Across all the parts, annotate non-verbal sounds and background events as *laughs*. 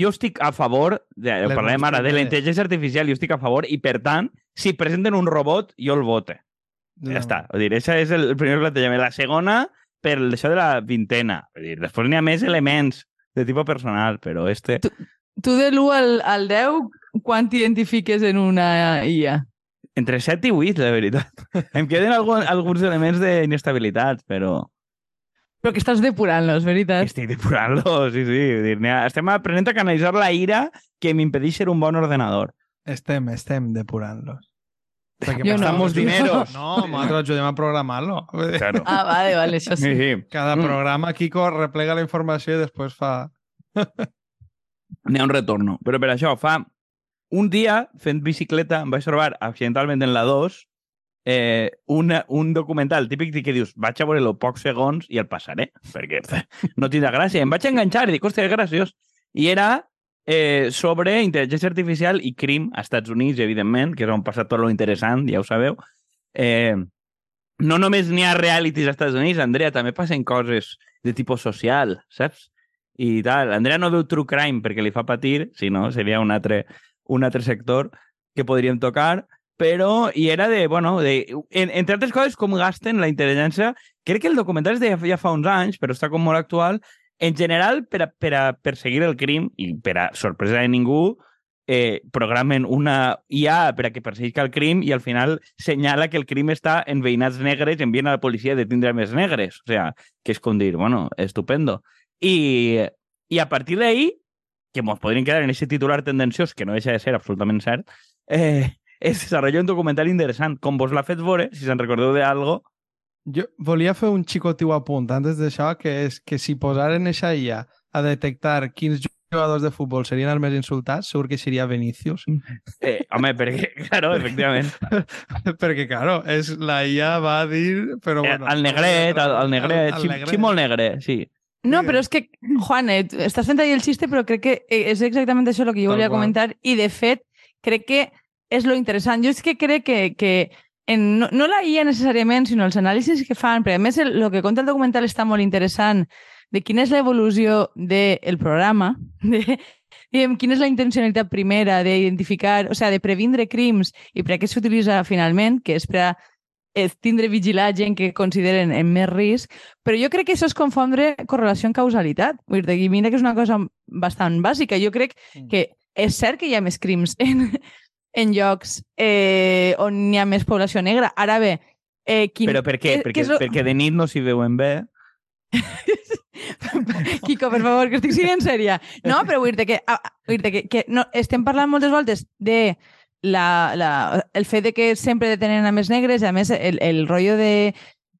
jo estic a favor, de, parlem ara de la intel·ligència artificial, jo estic a favor, i per tant, si presenten un robot, jo el vote. Ja està. Vull dir, això és el, el primer plantejament. La segona, per això de la vintena. Vull dir, després n'hi ha més elements de tipus personal, però este... Tu de l'1 al, al 10, quan t'identifiques en una IA? Entre 7 i 8, la veritat. *laughs* em queden algun, alguns elements d'inestabilitat, però Però que estàs depurant-los, veritat? estic depurant-lo, sí, sí. Vull dir, n'hi ha- estem aprenent a canalitzar la ira que m'impedeix ser un bon ordenador. Estem, estem depurant-los. Perquè Jo no. Gastamos dineros. *laughs* No, nosaltres ajudem a programar-lo. Claro. Ah, vale, vale, això Sí, sí. sí. Cada Mm. programa, Kiko replega la informació i després fa... N'hi ha un retorno. Però per això, fa un dia, fent bicicleta, em vaig trobar accidentalment en la 2 eh, una, un documental típic que dius vaig a veure-lo pocs segons i el passaré, perquè *laughs* no tindrà gràcia. Em vaig enganxar i dic, hòstia, graciós. I era eh, sobre intel·ligència artificial i crim als Estats Units, evidentment, que és on passa tot lo interessant, ja ho sabeu. Eh, no només n'hi ha realities als Estats Units, Andrea, també passen coses de tipus social, saps? I tal. Andrea no veu true crime perquè li fa patir, si no, seria un altre, un altre sector que podríem tocar, però i era de, bueno, de, en, entre altres coses, com gasten la intel·ligència. Crec que el documental és de ja fa uns anys, però està com molt actual. En general, per a, per a perseguir el crim, i per a sorpresa de ningú, eh, programen una IA per a que perseguisca el crim i al final senyala que el crim està en veïnats negres, envien a la policia a detindre més negres. O sea, que és com dir, bueno, estupendo. I, i a partir d'ahí, que ens podríem quedar en ese titular tendenciós, que no deixa de ser absolutament cert, eh, *laughs* es desarrolla un documental interessant. Com vos l'ha fet veure, si se'n recordeu d'algo, Jo volia fer un xicotiu apunt antes d'això, que és que si posaren eixa IA a detectar quins jugadors de futbol serien els més insultats, segur que seria Vinicius. eh, home, perquè, *laughs* claro, efectivament, *laughs* Perquè, claro, és, la IA va a dir... Però, eh, bueno, el negret, el, el negret, el xim, negret. xim molt negre, sí. No, però és que, Juan, eh, estàs fent ahí el xiste, però crec que eh, és exactament això el que jo Tal volia comentar i, de fet, crec que és lo interessant. Jo és que crec que, que en, no, no la IA necessàriament, sinó els anàlisis que fan, perquè a més el, el que conta el documental està molt interessant de quina és l'evolució del programa, *laughs* de, diguem, quina és la intencionalitat primera d'identificar, o sigui, de previndre crims i per a què s'utilitza finalment, que és per a és tindre vigilar gent que consideren en més risc, però jo crec que això és confondre correlació amb causalitat. Vull dir, mira que és una cosa bastant bàsica. Jo crec Mm. que és cert que hi ha més crims en, en llocs eh, on hi ha més població negra. Ara bé, eh, quin, Però per què? què- Perquè, lo- perquè de nit no s'hi veuen bé. *laughs* Kiko, per favor, que estic sent sèria. No, però vull dir que, vull dir que, que no, estem parlant moltes voltes de la, la, el fet de que sempre detenen a més negres, i a més el, el rotllo de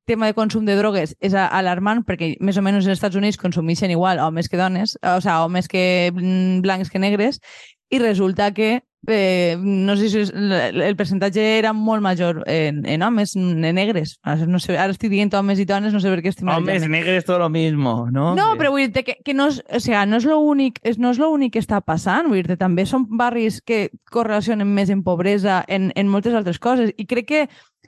tema de consum de drogues és alarmant perquè més o menys als Estats Units consumeixen igual homes que dones, o sigui, homes que mm, blancs que negres, i resulta que eh, no sé si és, el percentatge era molt major en, en homes, en negres. Ara, no sé, ara estic dient homes i dones, no sé per què estic Homes negres, tot lo mismo, no? No, però vull dir que, que no és, o sigui, no és l'únic és, no és l'únic que està passant, vull dir també són barris que correlacionen més en pobresa, en, en moltes altres coses, i crec que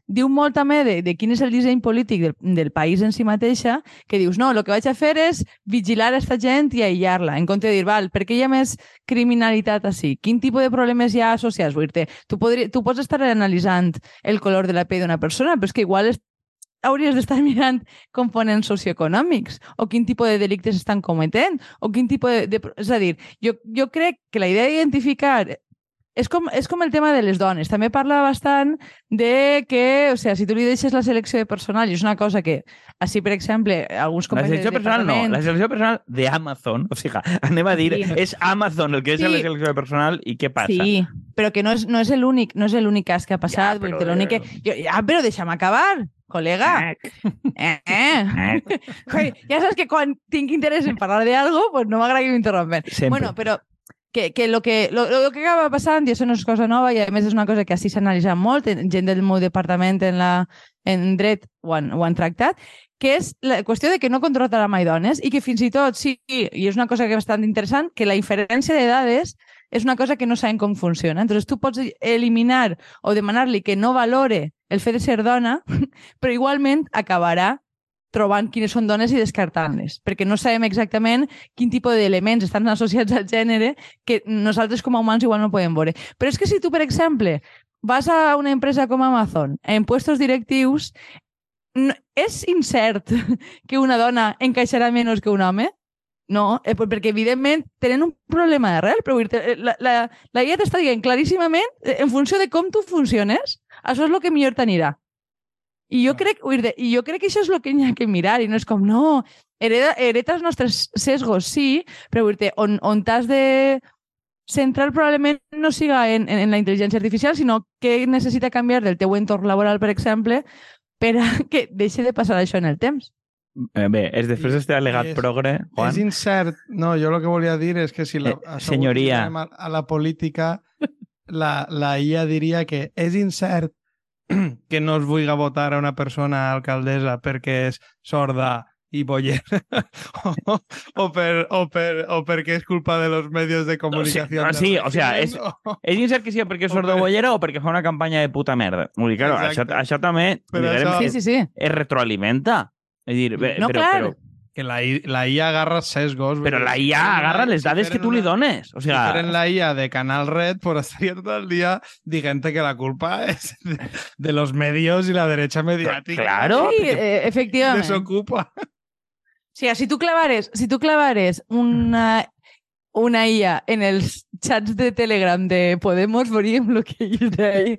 diu molt també de, de quin és el disseny polític del, del país en si mateixa, que dius, no, el que vaig a fer és vigilar aquesta gent i aïllar-la, en compte de dir, val, per què hi ha més criminalitat així? Quin tipus de problemes hi ha associats? Vull dir tu, podri, tu pots estar analitzant el color de la pell d'una persona, però és que igual és, hauries d'estar *laughs* mirant components socioeconòmics o quin tipus de delictes estan cometent o quin tipus de... de és a dir, jo, jo crec que la idea d'identificar és com, és com el tema de les dones. També parla bastant de que, o sigui, si tu li deixes la selecció de personal, i és una cosa que, així, per exemple, alguns La companys selecció de personal no, la selecció personal de Amazon. O sigui, anem a dir, Sí. és Amazon el que és Sí. la selecció personal i què passa? Sí, però que no és, no és l'únic no és l'únic cas que ha passat. Ja, però, però l'únic que... Jo, ja, però deixa'm acabar, col·lega. Eh, eh. *laughs* Ja saps que quan tinc interès en parlar de algo, pues no m'agrada que m'interrompen. Bueno, però que, que, lo que lo, lo que acaba passant, i això no és cosa nova, i a més és una cosa que així s'ha analitzat molt, en- gent del meu departament en, la, en dret ho han, ho han tractat, que és la qüestió de que no contractarà mai dones i que fins i tot, sí, i és una cosa que és bastant interessant, que la inferència de dades és una cosa que no sabem com funciona. Entonces tu pots eliminar o demanar-li que no valore el fet de ser dona, *laughs* però igualment acabarà trobant quines són dones i descartant-les, perquè no sabem exactament quin tipus d'elements estan associats al gènere que nosaltres com a humans igual no podem veure. Però és que si tu, per exemple, vas a una empresa com Amazon, en puestos directius, no, és incert *laughs* que una dona encaixarà menys que un home? No, eh, perquè evidentment tenen un problema d'arrel, però eh, la, la, la IA t'està dient claríssimament, eh, en funció de com tu funciones, això és el que millor t'anirà. I jo, crec, I jo crec que això és el que hi ha que mirar, i no és com, no, hereda, hereta els nostres sesgos, sí, però dir on, on t'has de centrar probablement no siga en, en, en la intel·ligència artificial, sinó que necessita canviar del teu entorn laboral, per exemple, per a *laughs* que deixi de passar això en el temps. Eh, bé, és després d'este alegat és, progre, Juan... És incert. No, jo el que volia dir és que si la, eh, senyoria. a, a la política, la, la IA diria que és incert que no es vulgui votar a una persona alcaldessa perquè és sorda i boller o, *laughs* o, per, o, per, o perquè és culpa de los medios de comunicació. No, sí, sí, o sea, és, és incert que sigui perquè és sorda o bollera o perquè fa una campanya de puta merda. Vull dir, claro, això, això també Però això... Sí, sí, sí. es retroalimenta. És dir, bé, no, però, clar. però, que la, la IA agarra sesgos. però la IA agarra les dades que tu li dones. O sea, fuera la IA de Canal Red, pues estaría todo el día diciendo que la culpa es de, de los medios y la derecha mediática. claro. Sí, que eh, efectivament. desocupa. O sigui, si tu clavares, si tu clavares una, una IA en els xats de Telegram de Podemos, el que hi d'ahir.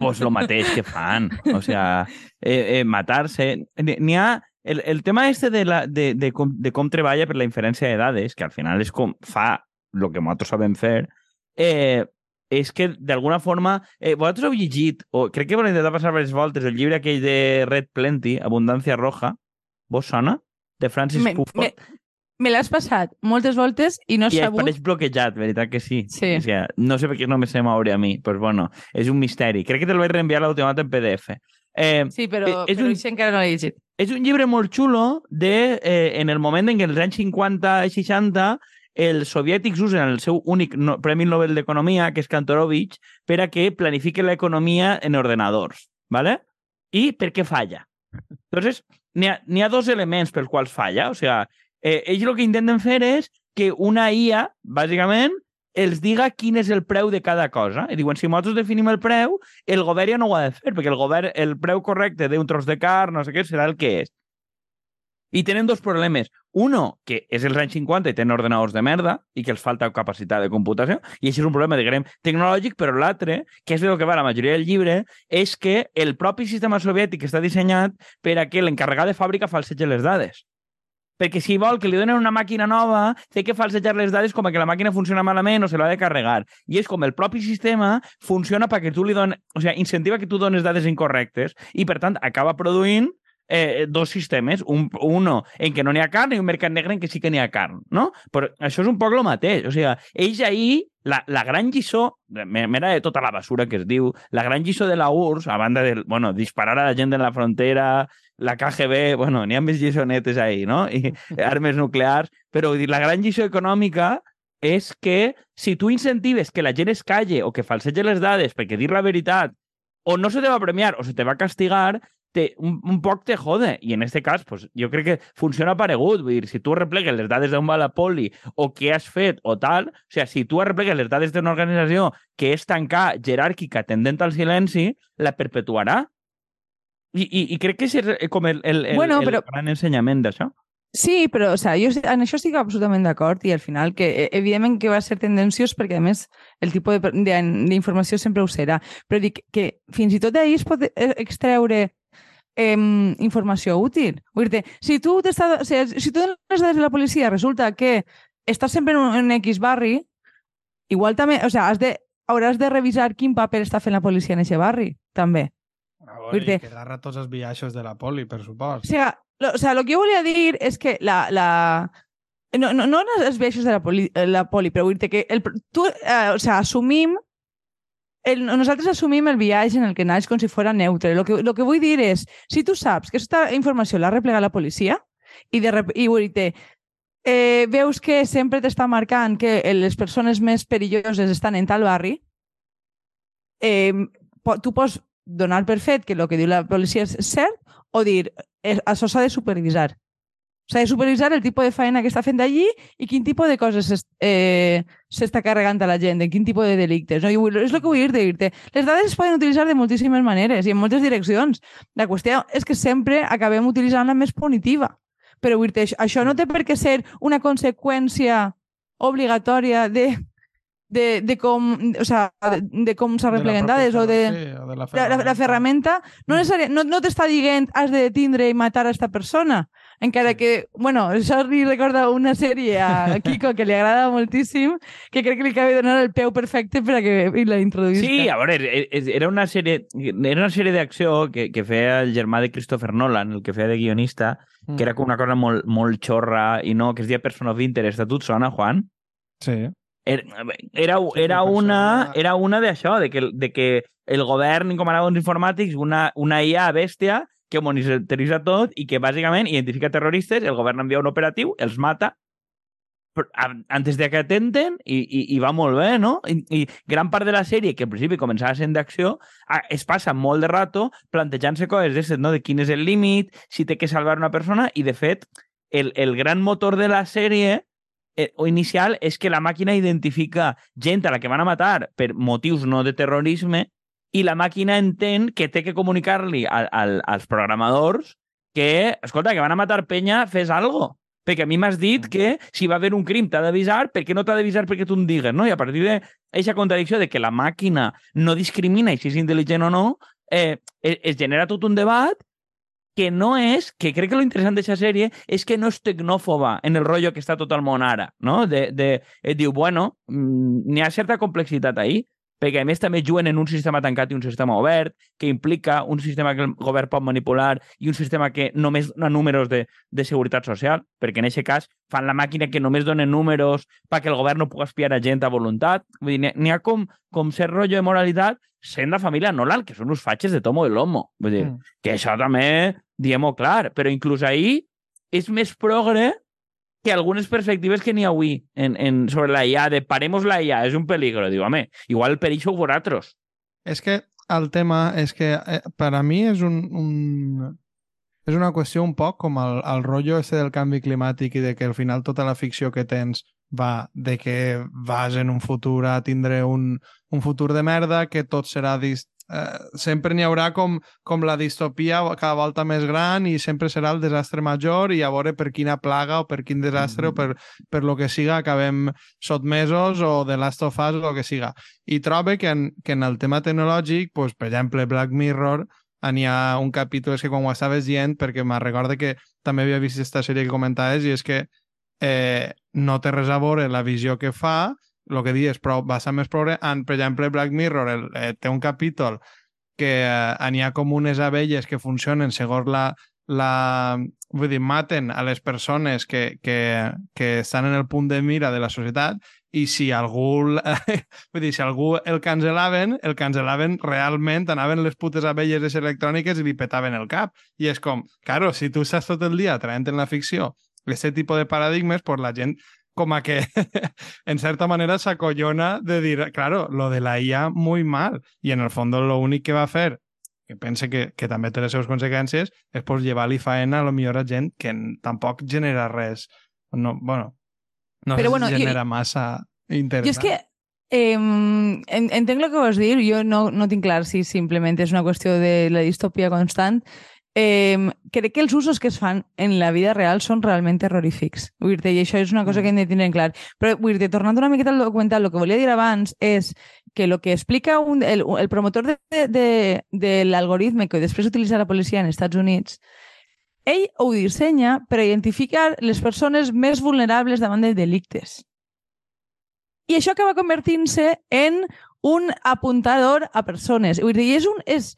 pues lo mateix que fan. O sea, eh, eh, matar-se... N'hi ha... El, el tema este de, la, de, de, com, de com treballa per la inferència de dades, que al final és com fa el que nosaltres sabem fer, eh, és que d'alguna forma... Eh, vosaltres heu llegit, o crec que heu intentat passar diverses voltes, el llibre aquell de Red Plenty, Abundància Roja, vos sona? De Francis Me, Puffer. me, me l'has passat moltes voltes i no he I sabut... apareix bloquejat, veritat que sí. Sí. O sea, no sé per què només se m'obre a mi, però bueno, és un misteri. Crec que te'l vaig reenviar l'automat en PDF. Eh, Sí, però, Eh, és però un- això encara no l'he llegit. És un llibre molt xulo de, eh, en el moment en què els anys 50 i 60 els soviètics usen el seu únic no, Premi Nobel d'Economia, que és Kantorovich, per a que planifique l'economia en ordenadors. ¿vale? I per què falla? Entonces, n'hi ha, ha dos elements pels quals falla. O sea, eh, ells el que intenten fer és que una IA, bàsicament, els diga quin és el preu de cada cosa. I diuen, si nosaltres definim el preu, el govern ja no ho ha de fer, perquè el govern, el preu correcte d'un tros de carn, no sé què, serà el que és. I tenen dos problemes. Uno, que és els anys 50 i tenen ordenadors de merda i que els falta capacitat de computació, i això és un problema, diguem, tecnològic, però l'altre, que és el que va la majoria del llibre, és que el propi sistema soviètic està dissenyat per a que l'encarregat de fàbrica falsegi les dades. Perquè si vol que li donen una màquina nova, té que falsejar les dades com que la màquina funciona malament o se l'ha de carregar. I és com el propi sistema funciona perquè tu li dones... O sigui, incentiva que tu dones dades incorrectes i, per tant, acaba produint eh, dos sistemes, un, uno en què no n'hi ha carn i un mercat negre en què sí que n'hi ha carn, no? Però això és un poc el mateix. O sigui, ells ahir, la, la gran lliçó, mera de tota la basura que es diu, la gran lliçó de la URSS, a banda de, bueno, disparar a la gent en la frontera, la KGB, bueno, n'hi ha més lliçonetes ahí, no? I *laughs* armes nuclears, però vull dir, la gran lliçó econòmica és que si tu incentives que la gent es calle o que falsege les dades perquè dir la veritat o no se te va premiar o se te va castigar, te, un, un poc te jode. I en este cas, pues, jo crec que funciona paregut. Vull dir, si tu replegues les dades d'on va la poli o què has fet o tal, o sigui, si tu replegues les dades d'una organització que és tancar, jeràrquica, tendent al silenci, la perpetuarà. I, i, i crec que és el- com el, el, el, Bueno, el però- gran ensenyament d'això. Sí, però o sea, jo en això estic absolutament d'acord i al final que eh, evidentment que va ser tendenciós perquè a més el tipus d'informació sempre ho serà, però dic que fins i tot d'ahir es pot eh, extreure eh, informació útil. Vull dir si tu, o sigui, si tu les dades de la policia resulta que estàs sempre en un, en X barri, igual també, o sea, has de, hauràs de revisar quin paper està fent la policia en aquest barri, també. A veure, Vull dir- i que agarra tots els biaixos de la poli, per supost. O sea, lo, o sea, lo que jo volia dir és que la... la... No, no, no els biaixos de la poli, la poli però vull dir que el, tu, eh, o sea, assumim el, nosaltres assumim el viatge en el que naix com si fos neutre. Lo que, lo que vull dir és, si tu saps que aquesta informació l'ha replegat la policia i, de, i vull dir eh, veus que sempre t'està marcant que les persones més perilloses estan en tal barri, eh, tu pots donar per fet que el que diu la policia és cert o dir, "Eh, això s'ha de supervisar. S'ha de supervisar el tipus de feina que està fent allí i quin tipus de coses s'es- eh, s'està carregant a la gent, en quin tipus de delictes. No? Vull- és el que vull dir, dir-te. Les dades es poden utilitzar de moltíssimes maneres i en moltes direccions. La qüestió és que sempre acabem utilitzant la més punitiva. Però vull dir això no té per què ser una conseqüència obligatòria de, de, de com, o sea, de, de com s'arrepleguen dades o de... sí, o de la La, la, la ferramenta no, necessari, no, no t'està dient has de detindre i matar a esta persona. Encara Sí. que, bueno, això li recorda una sèrie a *laughs* Kiko que li agrada moltíssim, que crec que li acaba de donar el peu perfecte per a que la introduïsca. Sí, a veure, e- e- era una sèrie, era una sèrie d'acció que, que feia el germà de Christopher Nolan, el que feia de guionista, Mm. que era com una cosa molt, molt xorra i no, que es deia Person of Interest. A tu et sona, Juan? Sí. Era, era, una, era una d'això, de que, de que el govern encomanava uns informàtics una, una IA bèstia que monitoritza tot i que bàsicament identifica terroristes, el govern envia un operatiu, els mata antes de que atenten i, i, i va molt bé, no? I, I gran part de la sèrie, que al principi començava sent d'acció, es passa molt de rato plantejant-se coses d'aquestes, no? De quin és el límit, si té que salvar una persona, i de fet, el, el gran motor de la sèrie inicial és que la màquina identifica gent a la que van a matar per motius no de terrorisme i la màquina entén que té que comunicar-li al, al, als programadors que, escolta, que van a matar penya, fes algo. Perquè a mi m'has dit que si va haver un crim t'ha d'avisar, per què no t'ha d'avisar perquè tu em digues, no? I a partir d'aquesta contradicció de que la màquina no discrimina i si és intel·ligent o no, eh, es, es genera tot un debat que no és, que crec que lo interessant d'aquesta sèrie és que no és tecnòfoba en el rotllo que està tot el món ara, no? De, de, et diu, bueno, mm, n'hi ha certa complexitat ahí, perquè a més també juguen en un sistema tancat i un sistema obert, que implica un sistema que el govern pot manipular i un sistema que només dona números de, de seguretat social, perquè en aquest cas fan la màquina que només donen números perquè el govern no pugui espiar a gent a voluntat. Vull dir, n'hi ha- n'hi ha com, com cert rotllo de moralitat sent la família Nolan, que són uns fatxes de tomo i lomo. Vull dir, Mm. que això també, diguem-ho clar, però inclús ahir és més progre que algunes perspectives que n'hi ha avui en, en, sobre la IA, de paremos la IA, és un peligro. Diu, home, igual el perill sou vosaltres. És que el tema és que eh, per a mi és un, un és una qüestió un poc com el, el rotllo ese del canvi climàtic i de que al final tota la ficció que tens va de que vas en un futur a tindre un, un futur de merda, que tot serà dis... Eh, sempre n'hi haurà com, com la distopia cada volta més gran i sempre serà el desastre major i a veure per quina plaga o per quin desastre mm. o per, per lo que siga acabem sotmesos o de Last of Us o el que siga. I trobe que en, que en el tema tecnològic, pues, per exemple, Black Mirror, n'hi ha un capítol és que quan ho estaves dient, perquè me recorda que també havia vist aquesta sèrie que comentaves, i és que eh, no té res a veure la visió que fa, el que dius, però basa més progre en, per exemple, Black Mirror el, eh, té un capítol que eh, n'hi ha com unes abelles que funcionen segons la, la, vull dir, maten a les persones que, que, que estan en el punt de mira de la societat i si algú, *laughs* vull dir, si algú el cancel·laven, el cancel·laven realment, anaven les putes abelles electròniques i li petaven el cap. I és com, claro, si tu estàs tot el dia traient en la ficció aquest tipus de paradigmes, pues la gent com a que *laughs* en certa manera s'acollona de dir, claro, lo de la IA muy mal. I en el fons lo únic que va fer que pense que, que també té les seves conseqüències, és pues, llevar-li faena a lo millor a gent que tampoc genera res. No, bueno, no Però bueno, si jo- genera massa interessant. Jo és que eh, en- entenc el que vols dir, jo no, no tinc clar si simplement és una qüestió de la distopia constant. Eh, crec que els usos que es fan en la vida real són realment terrorífics. Vull dir I això és una cosa que hem de tenir en clar. Però, vull dir tornant una miqueta al documental, el que volia dir abans és que el que explica un, el, el promotor de, de, de l'algoritme que després utilitza la policia en Estats Units, ell ho dissenya per identificar les persones més vulnerables davant de delictes. I això acaba convertint-se en un apuntador a persones. Vull dir, és, un, és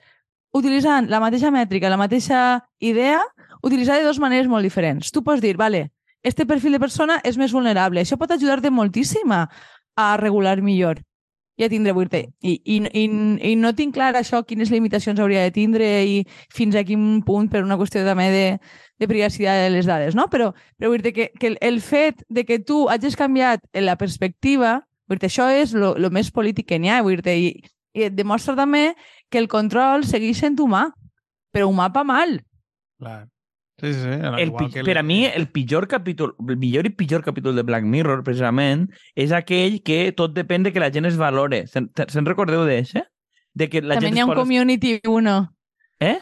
utilitzant la mateixa mètrica, la mateixa idea, utilitzada de dues maneres molt diferents. Tu pots dir, vale, este perfil de persona és més vulnerable. Això pot ajudar-te moltíssim a, regular millor i a tindre vuirte. I, i, i, I no tinc clar això, quines limitacions hauria de tindre i fins a quin punt per una qüestió també de, de privacitat de les dades, no? Però, però vull dir que, que el, el fet de que tu hagis canviat la perspectiva, vull dir, això és lo més polític que n'hi ha, vull dir, i, i et demostra també que el control segueix sent humà, però humà pa mal. Clar. Sí, sí, sí. El, que per a mi, el pitjor capítol, el millor i pitjor capítol de Black Mirror, precisament, és aquell que tot depèn de que la gent es valore. Se'n se'n recordeu d'això? De que la també gent n'hi ha un posa- community uno. Eh?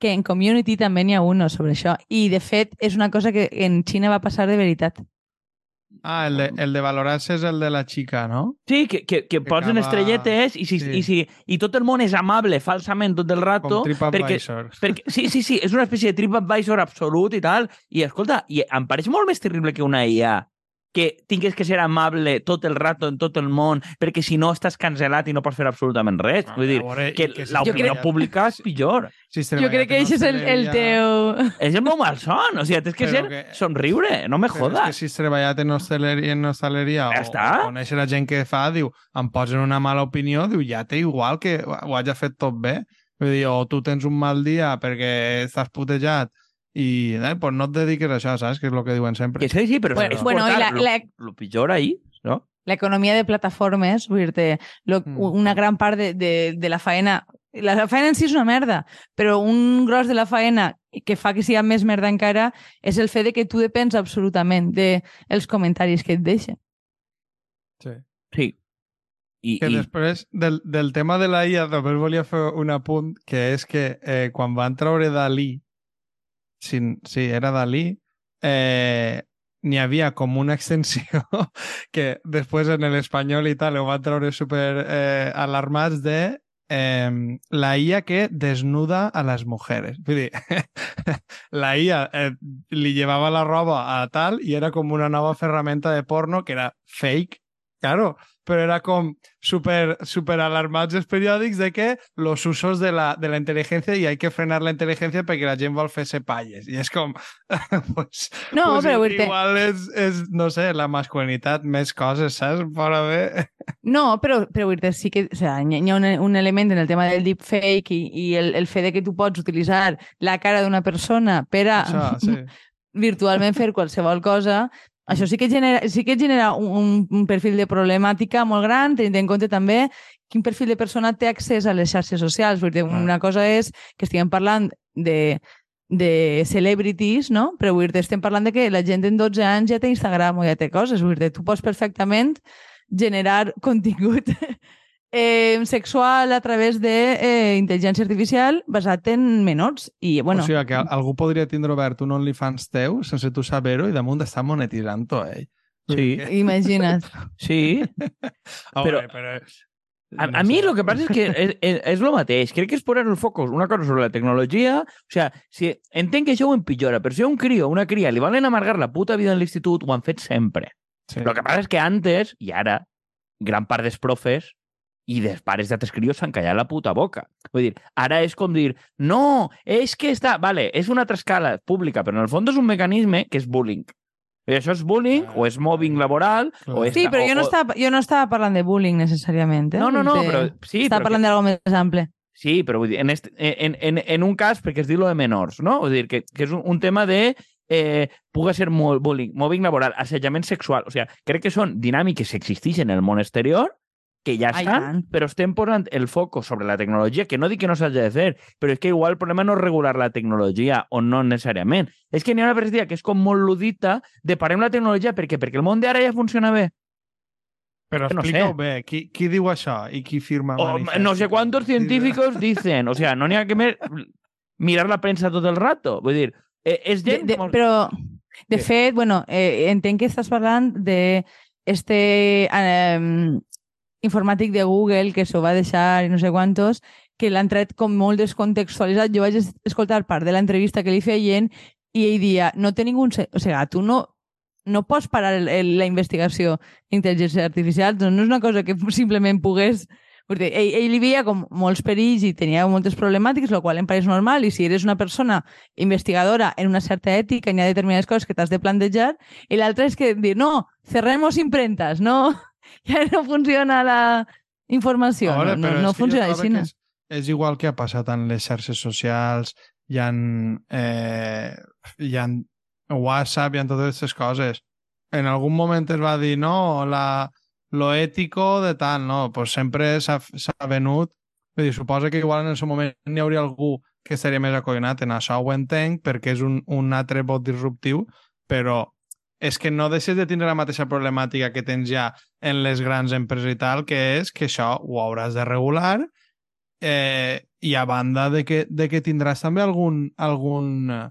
Que en community també n'hi ha uno sobre això. I, de fet, és una cosa que en Xina va passar de veritat. Ah, el de, el de valorar-se és el de la xica, no? Sí, que, que, que posen acaba- estrelletes i, si, sí. i, si, i tot el món és amable falsament tot el rato. Com perquè, TripAdvisor. perquè, sí, sí, sí, és una espècie de TripAdvisor absolut i tal. I escolta, i em pareix molt més terrible que una IA que tingues que ser amable tot el rato en tot el món, perquè si no estàs cancel·lat i no pots fer absolutament res. Ah, Vull dir, veure, i que que si l'opinió treballa- pública és pitjor. *laughs* Si es Jo crec que això és el, el teu... És el meu malson. O sigui, tens que Però ser que- somriure, no me Però és jodas. que si has treballat en hostaleria, en hostaleria Ja o, està. o conèixer la gent que fa, diu, em posen una mala opinió, diu, ja té igual que ho hagi fet tot bé. Vull dir, o tu tens un mal dia perquè estàs putejat i eh, pues no et dediques a això, saps? Que és el que diuen sempre. Que sí, sí, però Bueno, és bueno, i la- lo, la- lo pitjor ahí, no? L'economia de plataformes, vull dir-te, Mm. una gran part de, de, de la faena... La faena en si és una merda, però un gros de la faena que fa que sigui més merda encara és el fet de que tu depens absolutament de els comentaris que et deixen. Sí. Sí. I, Que i després del, del tema de la IA també volia fer un apunt, que és que eh, quan van treure Dalí, sí, sí era Dalí, eh, n'hi havia com una extensió *laughs* que després en l'espanyol i tal ho van treure super eh, de eh, la IA que desnuda a les mujeres. *laughs* La IA eh, li llevava la roba a tal i era com una nova ferramenta de porno que era fake, claro, però era com super, super alarmats els periòdics de que los usos de la, de la intel·ligència i hay que frenar la intel·ligència perquè la gent vol fer-se palles. I és com... *laughs* pues, No, pues però igual és, és, no sé, la masculinitat, més coses, saps? Fora bé. *laughs* No, però, però vull dir sí que o sea, hi ha hi ha un, un element en el tema del deepfake i, i el, el fet de que tu pots utilitzar la cara d'una persona per a Això, sí. *laughs* virtualment fer qualsevol cosa, això sí que genera, sí que genera un, un perfil de problemàtica molt gran, tenint en compte també quin perfil de persona té accés a les xarxes socials. Vull dir, una cosa és que estiguem parlant de, de celebrities, no? però vull dir, estem parlant de que la gent en 12 anys ja té Instagram o ja té coses. Vull dir, tu pots perfectament generar *laughs* contingut eh, sexual a través d'intel·ligència artificial basat en menors. I, bueno, o sigui, que algú podria tindre obert un OnlyFans teu sense tu saber-ho i damunt està monetitzant-ho, ell. Sí. imagina't. *laughs* sí. A Però- però... A, a mi lo que pasa es que *laughs* és, és, és lo mateix. Crec que és posar el focus una cosa sobre la tecnologia. O sea, si, entenc que això ho empitjora, però si a un crio o una cria li volen amargar la puta vida en l'institut, ho han fet sempre. Sí. Lo que passa és que antes, i ara, gran part dels profes i dels pares d'altres crios s'han callat la puta boca. Vull dir, ara és com dir, no, és que està... Vale, és una altra escala pública, però en el fons és un mecanisme que és bullying. I això és bullying, Ah, o és mobbing laboral, clar. o és... Sí, però o- jo no, estava, jo no estava parlant de bullying necessàriament. Eh? No, no, no, però sí, Estava però parlant d'algo més ample. Sí, però vull dir, en, este, en, en, en un cas, perquè es diu lo de menors, no? Vull dir, que, que és un, un tema de eh, puga ser molt bullying, mobbing laboral, assetjament sexual. O sigui, crec que són dinàmiques que existeixen en el món exterior, que estan, tant. però estem posant el foco sobre la tecnologia, que no dic que no s'hagi de fer, però és que igual el problema no és regular la tecnologia, o no necessàriament. És que n'hi ha una perspectiva que és com molt ludita de parem la tecnologia, per què? Perquè el món d'ara ja funciona bé. Però que no sé. bé. Qui, qui diu això i qui firma O, manifestos? no sé quantos científicos dicen. O sea, no n'hi ha que mer *laughs* mirar la premsa tot el rato. Vull dir, eh, és De, gent... de, com... però, de Què? fet, bueno, eh, entenc que estàs parlant de este eh, informàtic de Google que s'ho va deixar i no sé quantos, que l'han tret com molt descontextualitzat. Jo vaig es- escoltar part de l'entrevista que li feien i ell dia, no té ningú... O sigui, tu no, no pots parar el, la investigació d'intel·ligència artificial, doncs no és una cosa que simplement pogués... Perquè ell, ell hi veia com molts perills i tenia moltes problemàtiques, el qual em pareix normal, i si eres una persona investigadora en una certa ètica, hi ha determinades coses que t'has de plantejar, i l'altre és que dir, no, cerremos impremtas, no, *laughs* ja no funciona la informació, Ara, no, no, no funciona així. És, és igual que ha passat en les xarxes socials, hi ha, eh, hi ha WhatsApp, hi ha totes aquestes coses. En algun moment es va dir, no, la, lo ètico de tal, no, pues sempre s'ha venut Vull dir, suposa que igual en el seu moment n'hi hauria algú que seria més acollonat en això ho entenc perquè és un, un altre vot disruptiu, però és que no deixes de tindre la mateixa problemàtica que tens ja en les grans empreses i tal, que és que això ho hauràs de regular eh, i a banda de que, de que tindràs també algun, algun eh,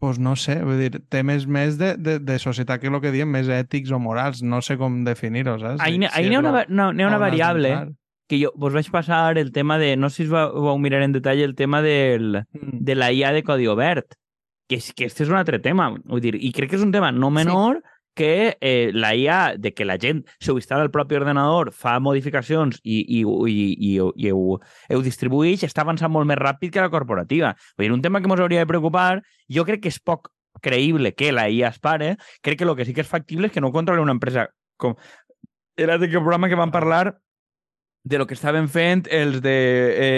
pues no sé, vull dir, temes més de, de, de societat que el que diem, més ètics o morals, no sé com definir-ho, saps? Ahí n'hi ha una, no, ha una variable que jo vos vaig passar el tema de, no sé si us va, vau mirar en detall el tema del, Mm. de la IA de codi obert, que, és, que este és un altre tema, vull dir, i crec que és un tema no menor sí. que eh, la IA, de que la gent s'ho instal·la al propi ordenador, fa modificacions i, i, i, i, i ho, ho distribueix, està avançant molt més ràpid que la corporativa. Vull dir, un tema que ens hauria de preocupar, jo crec que és poc creïble que la IA es pare, crec que el que sí que és factible és que no controli una empresa com... Era de que programa que van parlar de lo que estaven fent els de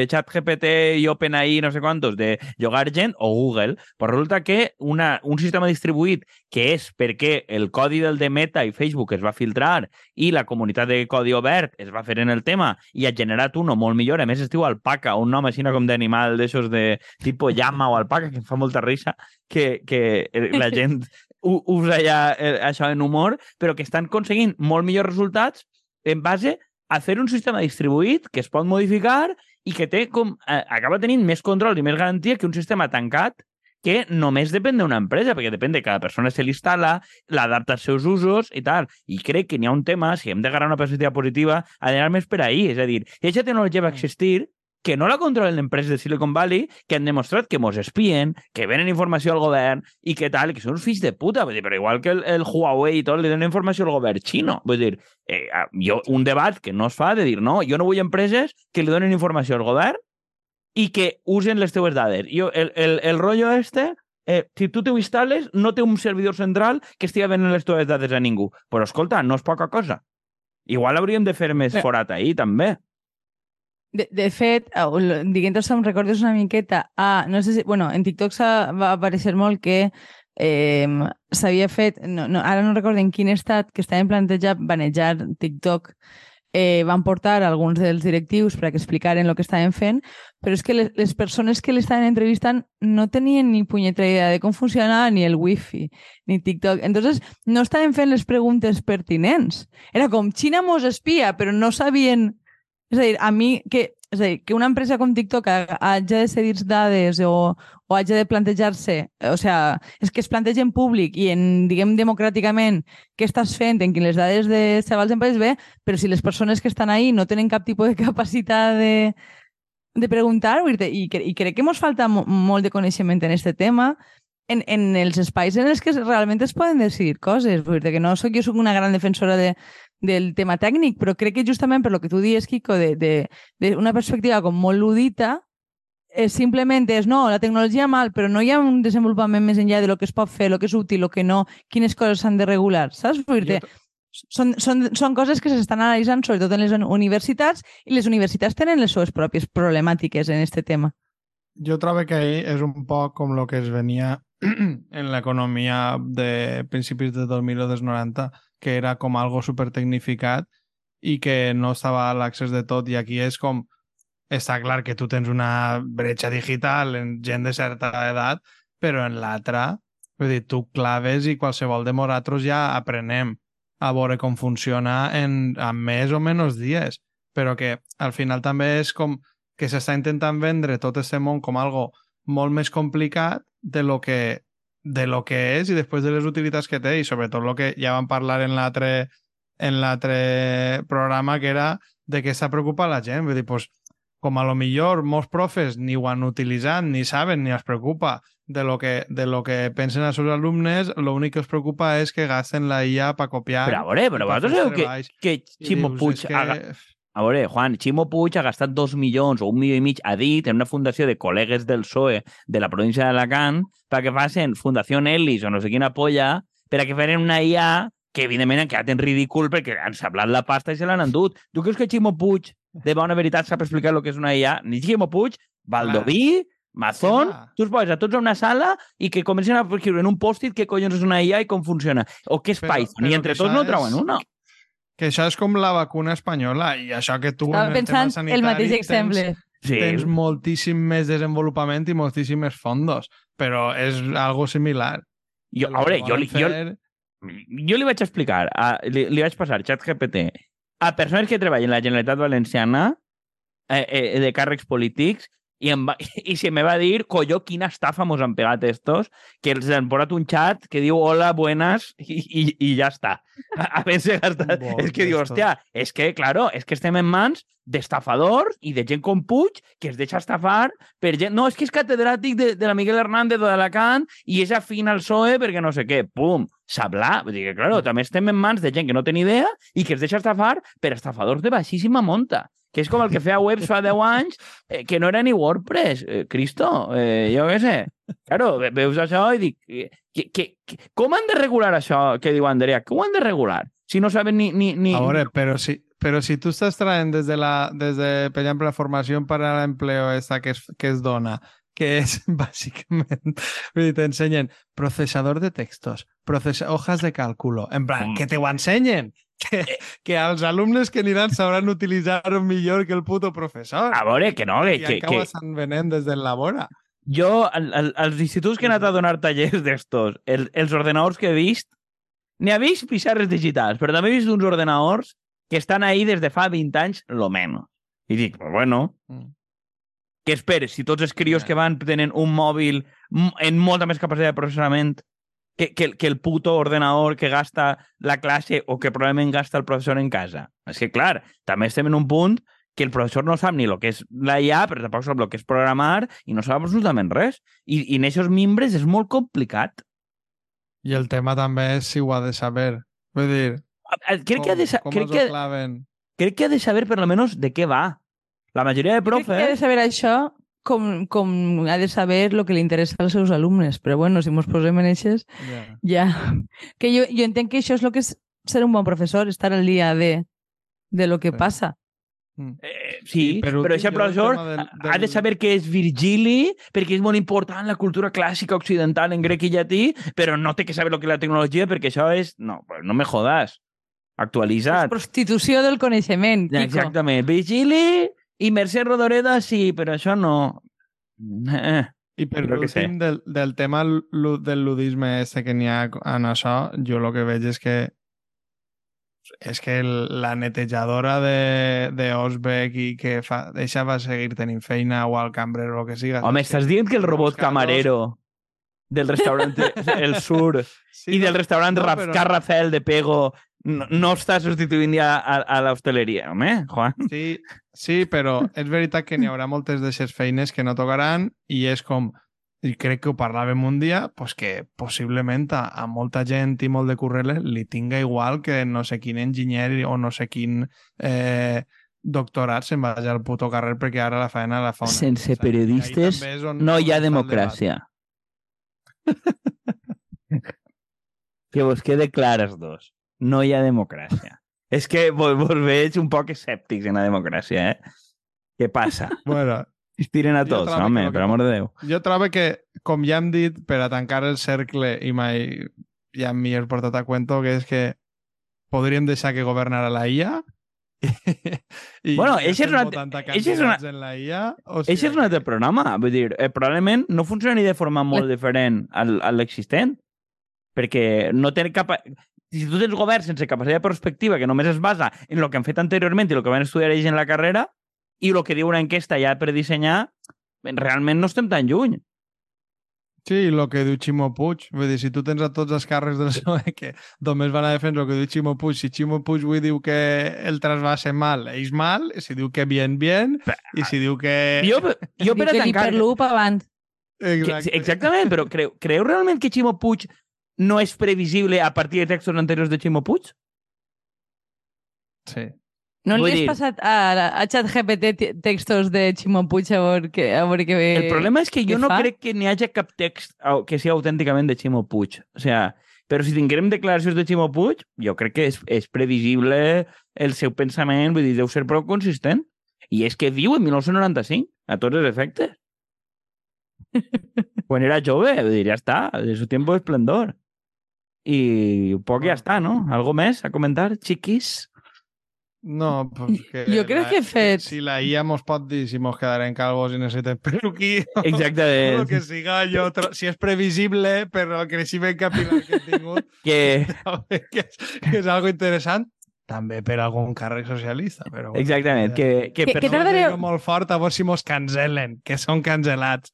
eh, ChatGPT i OpenAI, no sé quantos, de llogar gent, o Google, però resulta que una, un sistema distribuït que és perquè el codi del de Meta i Facebook es va filtrar i la comunitat de codi obert es va fer en el tema i ha generat uno molt millor, a més es diu alpaca, un nom així com d'animal d'aixòs de tipo llama o alpaca, que em fa molta risa que, que la *laughs* gent usa ja eh, això en humor, però que estan aconseguint molt millors resultats en base a fer un sistema distribuït que es pot modificar i que té com, eh, acaba tenint més control i més garantia que un sistema tancat que només depèn d'una empresa, perquè depèn de cada persona se l'instal·la, l'adapta als seus usos i tal. I crec que n'hi ha un tema, si hem de ganar una perspectiva positiva, ha d'anar més per ahí. És a dir, aquesta tecnologia va existir, que no la controlen empreses de Silicon Valley que han demostrat que mos espien, que venen informació al govern i que tal, que són uns fills de puta. Vull dir, però igual que el, el Huawei i tot, li donen informació al govern xino. Vull dir, eh, jo, un debat que no es fa de dir, no, jo no vull empreses que li donen informació al govern i que usen les teues dades. Jo, el, el, el rotllo este, eh, si tu t'ho instal·les, no té un servidor central que estigui venent les teues dades a ningú. Però, escolta, no és poca cosa. Igual hauríem de fer més Bé. forat ahir, també. De, de fet, eh, diguent-ho, em recordes una miqueta a... No sé si... Bueno, en TikTok va aparèixer molt que eh, s'havia fet... No, no, ara no recordo en quin estat que estaven plantejat banejar TikTok eh, van portar alguns dels directius perquè explicaren el que estaven fent, però és que les, les persones que l'estaven entrevistant no tenien ni punyetera idea de com funcionava ni el wifi, ni TikTok. Entonces, no estaven fent les preguntes pertinents. Era com, Xina mos espia, però no sabien... És a dir, a mi, que, és a dir, que una empresa com TikTok ha- hagi de cedir dades o, o hagi de plantejar-se, o sea, és que es planteja en públic i en, diguem, democràticament què estàs fent, en quines dades de Sebals en País bé, però si les persones que estan ahí no tenen cap tipus de capacitat de, de preguntar, i, i crec que ens falta mo molt de coneixement en aquest tema, en, en els espais en els que realment es poden decidir coses. Vull dir, que no soc, jo soc una gran defensora de, del tema tècnic, però crec que justament per lo que tu dius, Kiko, de, de, de una perspectiva com molt ludita, eh, simplement és, no, la tecnologia mal, però no hi ha un desenvolupament més enllà de lo que es pot fer, lo que és útil, lo que no, quines coses s'han de regular, saps? Vull dir, són, són, són coses que s'estan analitzant sobretot en les universitats i les universitats tenen les seves pròpies problemàtiques en aquest tema. Jo trobo que ahir és un poc com el que es venia *clears throat* en l'economia de principis de 2000 o dels 90, que era com algo supertecnificat i que no estava a l'accés de tot. I aquí és com està clar que tu tens una bretxa digital en gent de certa edat, però en l'altra, vull dir, tu claves i qualsevol de nosaltres ja aprenem a veure com funciona en, en més o menys dies, però que al final també és com que s'està intentant vendre tot aquest món com algo molt més complicat de lo que de lo que és i després de les utilitats que té i sobretot el que ja vam parlar en l'altre en l'altre programa que era de què s'ha preocupat la gent. Vull dir, pues, com a lo millor molts profes ni ho han utilitzat, ni saben, ni es preocupa de lo que, de lo que pensen els seus alumnes, l'únic que els preocupa és que gasten la IA per copiar. Però a veure, però per vosaltres sabeu que, que Ximo dius, Puig... és que... Ha, a veure, Juan, Ximo Puig ha gastat dos milions o un milió i mig a dit en una fundació de col·legues del PSOE de la província d'Alacant perquè facin Fundació Ellis o no sé quina polla per a que feren una IA que evidentment han quedat en ridícul perquè han sablat la pasta i se l'han endut. Tu creus que Ximo Puig de bona veritat sap explicar el que és una IA? Ni Ximo Puig, Baldoví, Mazón, Clar. tu els poses a tots a una sala i que comencen a escriure en un post-it què collons és una IA i com funciona. O què és Però- Python. però I entre tots no és- troben una. Que això és com la vacuna espanyola i això que tu Estava en el pensant tema el mateix exemple. Tens, Sí. tens moltíssim més desenvolupament i moltíssim més fondos, però és algo similar. Jo, a veure, jo, li- jo, fer- jo li vaig explicar, a, li, li vaig passar xat GPT a persones que treballen a la Generalitat Valenciana eh, eh, de càrrecs polítics i, em va, *laughs* i se me va dir, colló, quina estafa mos han pegat estos, que els han posat un xat que diu hola, buenas, *laughs* i, i, i ja està. A, a veure, gastat. Bo, és que diu, hòstia, és que, claro, és que estem en mans d'estafadors i de gent com Puig que es deixa estafar per gent... No, és que és catedràtic de, de la Miguel Hernández d'Alacant i és afín al PSOE perquè no sé què. Pum, sablà. Vull dir que, claro, també estem en mans de gent que no té ni idea i que es deixa estafar per estafadors de baixíssima monta que és com el que feia webs fa 10 anys, eh, que no era ni WordPress. Eh, Cristo, eh, jo què sé. Claro, ve- veus això i dic, eh, que, que, que, com han de regular això que diu Andrea? Com han de regular? Si no saben ni... ni, ni... A veure, però si, però si tu estàs traient des de, la, des de per exemple, la formació per a l'empleo esta que es, que es dona, que és *laughs* bàsicament, vull dir, t'ensenyen processador de textos, processa, hojas de càlculo, en plan, Mm. que te ho ensenyen, que, que els alumnes que aniran sabran utilitzar-ho millor que el puto professor. A veure, que no, que, I que, encara que estan venent des de la vora. jo, al, al, als instituts que he anat a donar tallers d'estos, el, els ordenadors que he vist, ha vist pissarres digitals, però també he vist uns ordenadors que estan ahí des de fa 20 anys, lo menos. I dic, pues bueno, Mm. què esperes? Si tots els crios que van tenen un mòbil en molta més capacitat de processament que, que, que el puto ordenador que gasta la classe o que probablement gasta el professor en casa. És que, clar, també estem en un punt que el professor no sap ni el que és la IA, però tampoc sap el que és programar i no sap absolutament res. I, i en aquests membres és molt complicat. I el tema també és si ho ha de saber. Vull dir, Crec que ha de, com crec que, claven? crec que ha de saber per almenys de què va. La majoria de Crec que ha de profes... saber això com, com ha de saber el que li interessa als seus alumnes. Però bueno, si mos posem en eixes, Ja. ja... Que jo, jo entenc que això és el que és ser un bon professor, estar al dia de, de lo que Sí. passa. Eh, sí, per però jo el professor tema del- ha de del- saber què és Virgili, perquè és molt important la cultura clàssica occidental en grec i llatí, però no té que saber el que és la tecnologia, perquè això és... No, no me jodas. Actualitzat. Prostitució del coneixement, Kiko. Exactament. Virgili i Mercè Rodoreda, sí, però això no. I per Jo què sé. últim, del, del tema del ludisme este que n'hi ha en això, jo el que veig és que és que la netejadora de, de Osbeck i que fa, deixa va seguir tenint feina o al cambrer o que siga. Home, estàs dient que el robot camarero del restaurant *laughs* El Sur Sí, i no, del restaurant no, però- Carrafel de Pego no, no està substituint ja a, a l'hostaleria, home, Juan. Sí, sí, però és veritat que n'hi haurà moltes d'aquestes feines que no tocaran i és com, i crec que ho parlàvem un dia, pues que possiblement a, a molta gent i molt de curreles li tinga igual que no sé quin enginyer o no sé quin eh, doctorat se'n vagi al puto carrer perquè ara la feina la fa una Sense ahí periodistes on- no hi ha democràcia. *laughs* que vos quede clar els dos. No hi ha democràcia. És que vos, vos veig un poc escèptics en la democràcia, eh? Què passa? *laughs* Bueno, Inspiren a tots, home, que per amor de Déu. jo trobo que, com ja hem dit, per a tancar el cercle i mai ja m'hi he portat a cuento, que és que podríem deixar que governara la IA *laughs* i Bueno, ja eixe és una- votant a eixe és una- en la IA. O Això és un altre programa. Vull dir, eh, probablement no funcioni de forma molt diferent al, a l'existent, perquè no té cap... Si tu tens govern sense capacitat de perspectiva, que només es basa en el que han fet anteriorment i el que van estudiar ells en la carrera, i el que diu una enquesta ja per dissenyar, realment no estem tan lluny. Sí, el que diu Ximo Puig. Vull dir, si tu tens a tots els càrrecs del PSOE *laughs* que només van a defendre el que diu Ximo Puig, si Ximo Puig avui diu que el trasvase mal, ells mal, i si diu que bien, bien, i si diu que... Jo, *laughs* jo per a que tancar... l'Hiperloop avant. Exacte. exactament, però creu, creu realment que Ximo Puig no és previsible a partir de textos anteriors de Ximo Puig? Sí. No Vull li has dir- passat a, a ChatGPT te- textos de Ximo Puig a veure, que, a veure què... El problema és que jo no fa? crec que n'hi hagi cap text que sigui autènticament de Ximo Puig. O sea, però si tinguérem declaracions de Ximo Puig, jo crec que és, és previsible el seu pensament, vull dir, deu ser prou consistent. I és que viu en 1995, a tots els efectes. *laughs* Quan era jove, vull dir, ja està, de su tiempo de esplendor. I un poc ja està, no? Algo més a comentar, chiquis? No, pues que... Jo crec la- que he fet- Si la IA mos pot dir si mos quedarem calvos i necessitem peluquí o el Exactament. que siga allò, si és previsible per el creixement capilar que he tingut, *laughs* Que, que és, que és algo interessant, també per algun càrrec socialista. Però, bueno, exactament. Que, que, Que- que no- tardareu- molt fort a veure si mos cancelen, que són cancelats.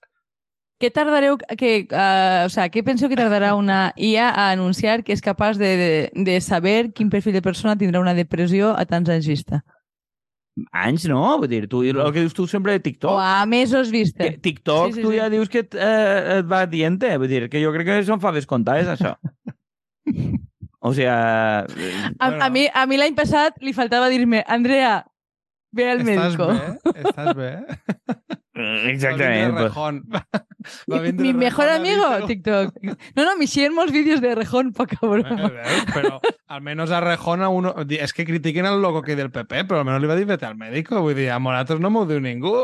Què tardareu que, uh, o sea, què penseu que tardarà una IA a anunciar que és capaç de, de, de saber quin perfil de persona tindrà una depressió a tants anys vista? Anys, no? Vull dir, tu, el que dius tu sempre de TikTok. O a mesos vista? Que TikTok, Sí, sí, tu sí. ja dius que et, eh, et va dient-te. Vull dir, que jo crec que són faves comptades, això. o sigui, A, Bueno. a mi, a mi l'any passat li faltava dir-me Andrea, ve al Estàs médico. bé? Estàs bé? *laughs* exactament. Va vindre pues, Rejón. *laughs* Va Mi Rejón mejor amigo. TikTok. No, no, m'eixien molts vídeos de Rejón, poca broma. Eh, Pero al menos a Rejón a uno... Es que critiquen al loco que del PP, però almenys li va dir vete al médico. Vull dir, a nosaltres no m'ho diu ningú.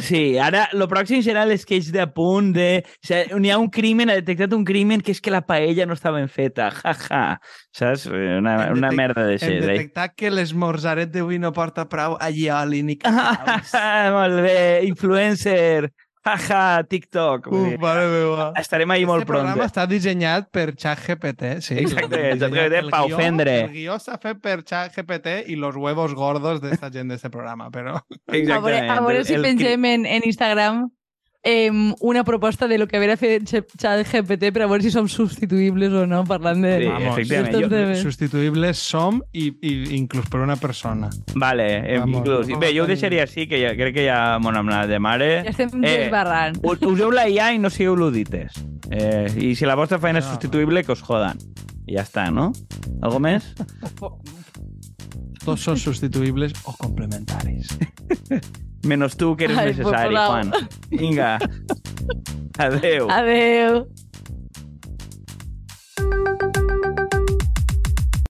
Sí, ara el pròxim serà l'esqueix de punt de... O sigui, n'hi ha un crimen, ha detectat un crimen que és que la paella no estava ben feta. Ja, ja. Saps? Una, Hem una detec- merda de Hem ser. eh? detectat que l'esmorzaret d'avui no porta prou allioli *laughs* ni cacaus. Molt bé, influencer. Ja, ja, TikTok. Uf, mare meva. Estarem ahí Este molt programa està dissenyat per ChatGPT, sí. Exacte, dissenyat. ChatGPT El pa ofendre. El guió està fet per ChatGPT i los huevos gordos d'esta gent d'este programa, però... A veure, a veure si El- el pengem en, en Instagram eh, una proposta de lo que haurà fet ChatGPT per a veure si som substituïbles o no, parlant de... Sí, Vamos, efectivament. Jo-. Substituïbles som i, i inclús per una persona. Vale, eh, Vamos, inclús. vamos Bé, jo ho deixaria així, que ja, crec que ja m'ho hem anat de mare. Ja estem Eh, desbarrant. Useu la IA i no sigueu ludites. Eh, I si la vostra feina és No. substituïble, que us jodan. I ja està, no? Algo més? Tots són substituïbles o complementaris. *laughs* Menos tu, que eres necesario, necessari, Juan. Vinga. *laughs* Adeu. Adeu.